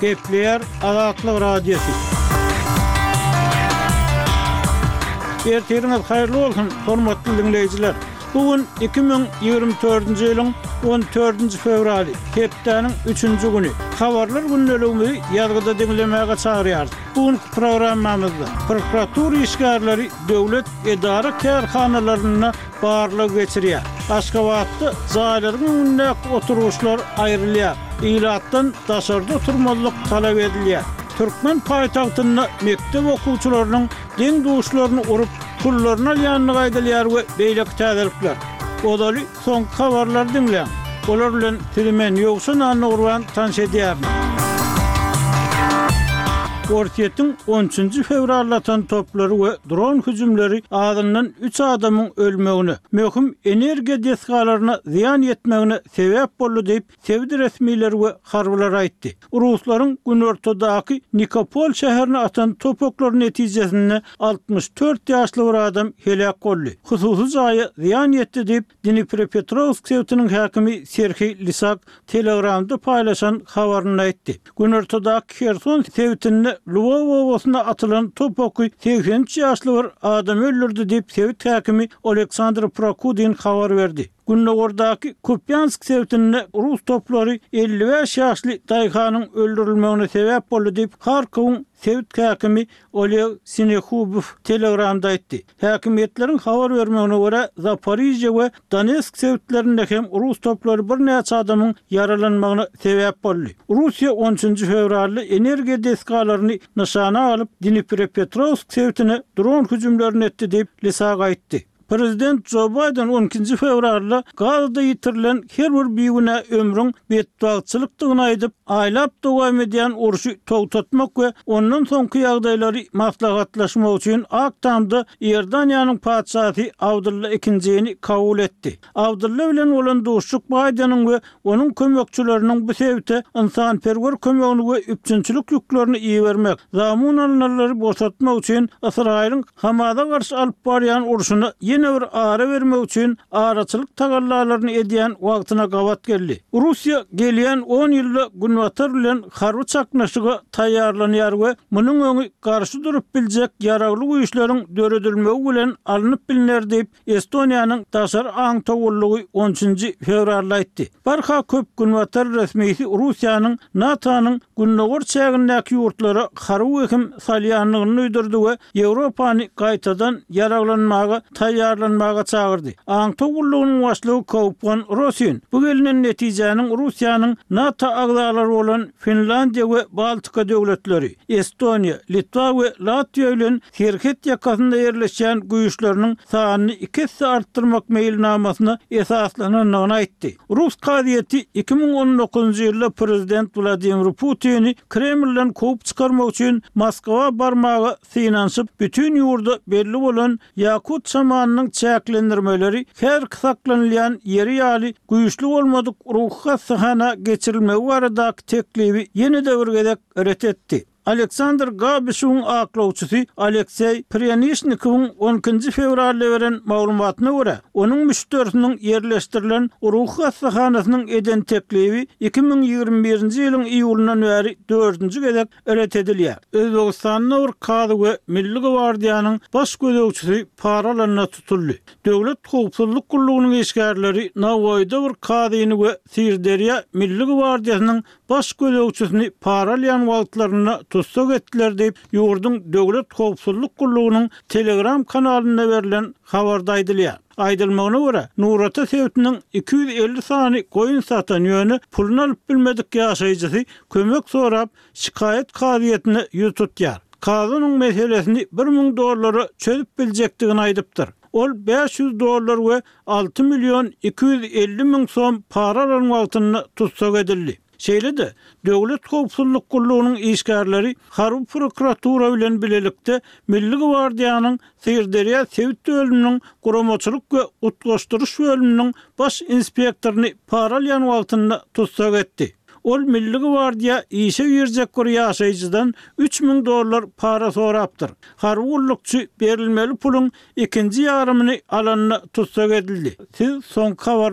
Gepleýär Azatlyk Radiosy. Ertiriňiz haýyrly bolsun, hormatly diňleýjiler. Bu gün 2024-nji ýylyň 14-nji fewraly, hepdäniň 3-nji güni. Habarlar gündeligimizi ýazgyda diňlemäge çagyrýarys. Bu günki programmamyzda prokuratura işgärleri döwlet edara-kärhanalarynda barlag geçirýär. Aşgabatda jaýlaryň öňündäki oturgyçlar aýrylýar, ilatdan daşarda oturmazlyk talap edilýär. Türkmen paýtagtynda mekdep okuwçylarynyň deň-duşlaryny urup, pullaryny alýandygy aýdylýar we beýleki täzelikler. Ozaly soňky habarlary diňläň. Olar bilen Sizi men Ýowşan Annagurban tanyş edýärin. Orsýetiň on üçünji fewralda atan toplary we dron hüjümleri azyndan üç adamyň ölmegine, möhüm energiýa desgalaryna zyýan ýetmegine sebäp boldy diýip, sebit resmileri we harbylar aýtdy. Ruslaryň günortadaky Nikopol şäherine atan topaklary netijesinde altmyş dört ýaşly bir adam heläk boldy, hususy jaýa zyýan ýetdi diýip, Dniprepetrowsk sebitiniň häkimi Serhiý Lisak Telegramda paýlaşan habarynda aýtdy. Günortadaky Herson sebitinde Lwow obasyna atylan top oky segsen üç ýaşly bir adamy öldürdi diýip, sebit häkimi Oleksandr Prokudin habar berdi. Gündogardaky Kupýansk sebitinde rus toplary elli bäş ýaşly daýhanyň öldürilmegine sebäp boldy diýip, Harkowyň sebit häkimi Oleg Sinehubow Telegramda aýtdy. Häkimiýetleriň habar bermegine görä, Zaporizhýe we Donetsk sebitlerinde hem rus toplary birnäçe adamyň ýaralanmagyna sebäp boldy. Russiýa on üçünji fewralda energiýa desgalaryny nyşana alyp, Dniprepetrowsk sebitine dron hüjümlerini etdi diýip, Lisak aýtdy. Prezident Jo Baýden on ikinji fewralda Gazada ýitirilen her bir bigünä ömrüň betbagtçylykdygyny aýdyp, Aýlap dowam edýän urşy togtatmak we ondan soňky ýagdaýlary maslahatlaşmak üçin Ak tamda Iordaniýanyň patyşasy Abdylla ikinjini kabul etdi. Abdylla bilen bolan duşuşyk Baýdeniň we onuň kömekçileriniň bu sebite ynsanperwer kömegini we üpjünçilik ýüklerini ibermek, zamun alynanlary boşatmak üçin Ysraýylyň Hamasa garşy alyp barýan urşuna ýene bir ara bermek üçin araçylyk tagallalaryny edýän wagtyna gabat geldi. Russiýa gelýän on ýylda Günbatar bilen harby çaknyşyga taýýarlanýar we munuň öňi garşy durup biljek ýaragly güýçleriň döredilmegi bilen alnyp bilner diýip, Estoniýanyň daşary aň towullygy on üçünji fewralda aýtdy, barha köp günbatar resmisi Russiýanyň NATO-nyň gündogar çägindäki ýurtlara harby wehim salýandygyny duýdurdy we Ýewropany gaýtadan ýaraglanmaga taýýarlanmaga çagyrdy. Aň towullygynyň başlygy Kaupwan Rosin bu gelnen netijäniň Russiýanyň NATO agzalary bolan Finlandiýa we Baltika döwletleri, Estoniýa, Litwa we Latwiýa bilen serhet ýakasynda ýerleşýän güýçleriniň sanyny iki esse artdyrmak meýilnamasyna esaslanandygyny aýtdy. Rus kazyýeti iki müň on dokuzynjy ýylda prezident Wladimir Putini Kremlden kowup çykarmak üçin Moskwa barmaga synanyşyp, bütin ýurda belli bolan ýakut şamanynyň çäklendirmeleri häzirki saklanylýan ýeri ýaly güýçli bolmadyk ruhy hassahana geçirilmegi baradaky teklibi ýene-de bir gezek ret etdi. Aleksandr Gabişuň aklawçysy Alekseý Prýanişnikowyň on ikinji fewralda beren maglumatyna görä, onuň müşderisiniň ýerleşdirilen ruhy hassahanasynyň eden teklibi iki müň ýigrimi birinji ýylyň iýulyndan bäri dördünji gezek ret edilýär. Özbegistanda bir kazy we Milli gwardiýanyň baş gözegçisi para alanda tutuldy. Döwlet howpsuzlyk gullugynyň işgärleri Nawaýyda bir kazyny we Syrderýa Milli gwardiýasynyň baş gözegçisini para alýan wagtlarynda tussag etdiler diýip, ýurduň Döwlet howpsuzlyk gullugynyň Telegram kanalynda berlen habarda aýdylýar. Aýdylmagyna görä, Nurata sebitiniň iki ýüz elli sany goýun satan, ýöne puluny alyp bilmedik ýaşaýjysy kömek sorap, şikaýat kazyýetine ýüz tutýar. Kazy onuň meselesini bir müň dollara çözüp biljekdigini aýdypdyr. Ol bäş ýüz dollar we alty million iki ýüz elli müň som para alan wagtynda tussag edildi. Şeýle-de, Döwlet howpsuzlyk gullugynyň işgärleri harby prokuratura bilen bilelikde Milli gwardiýanyň Syrderýa sebit bölüminiň guramaçylyk we utgaşdyryş bölüminiň baş inspektoryny para alýan wagtynda tussag etdi. Ol Milli gwardiýa işe girjek bir ýaşaýjydan üç müň dollar para sorapdyr. Harby gullukçy berilmeli puluň ikinji ýarymyny alanda tussag edildi. Siz soňky habarlar.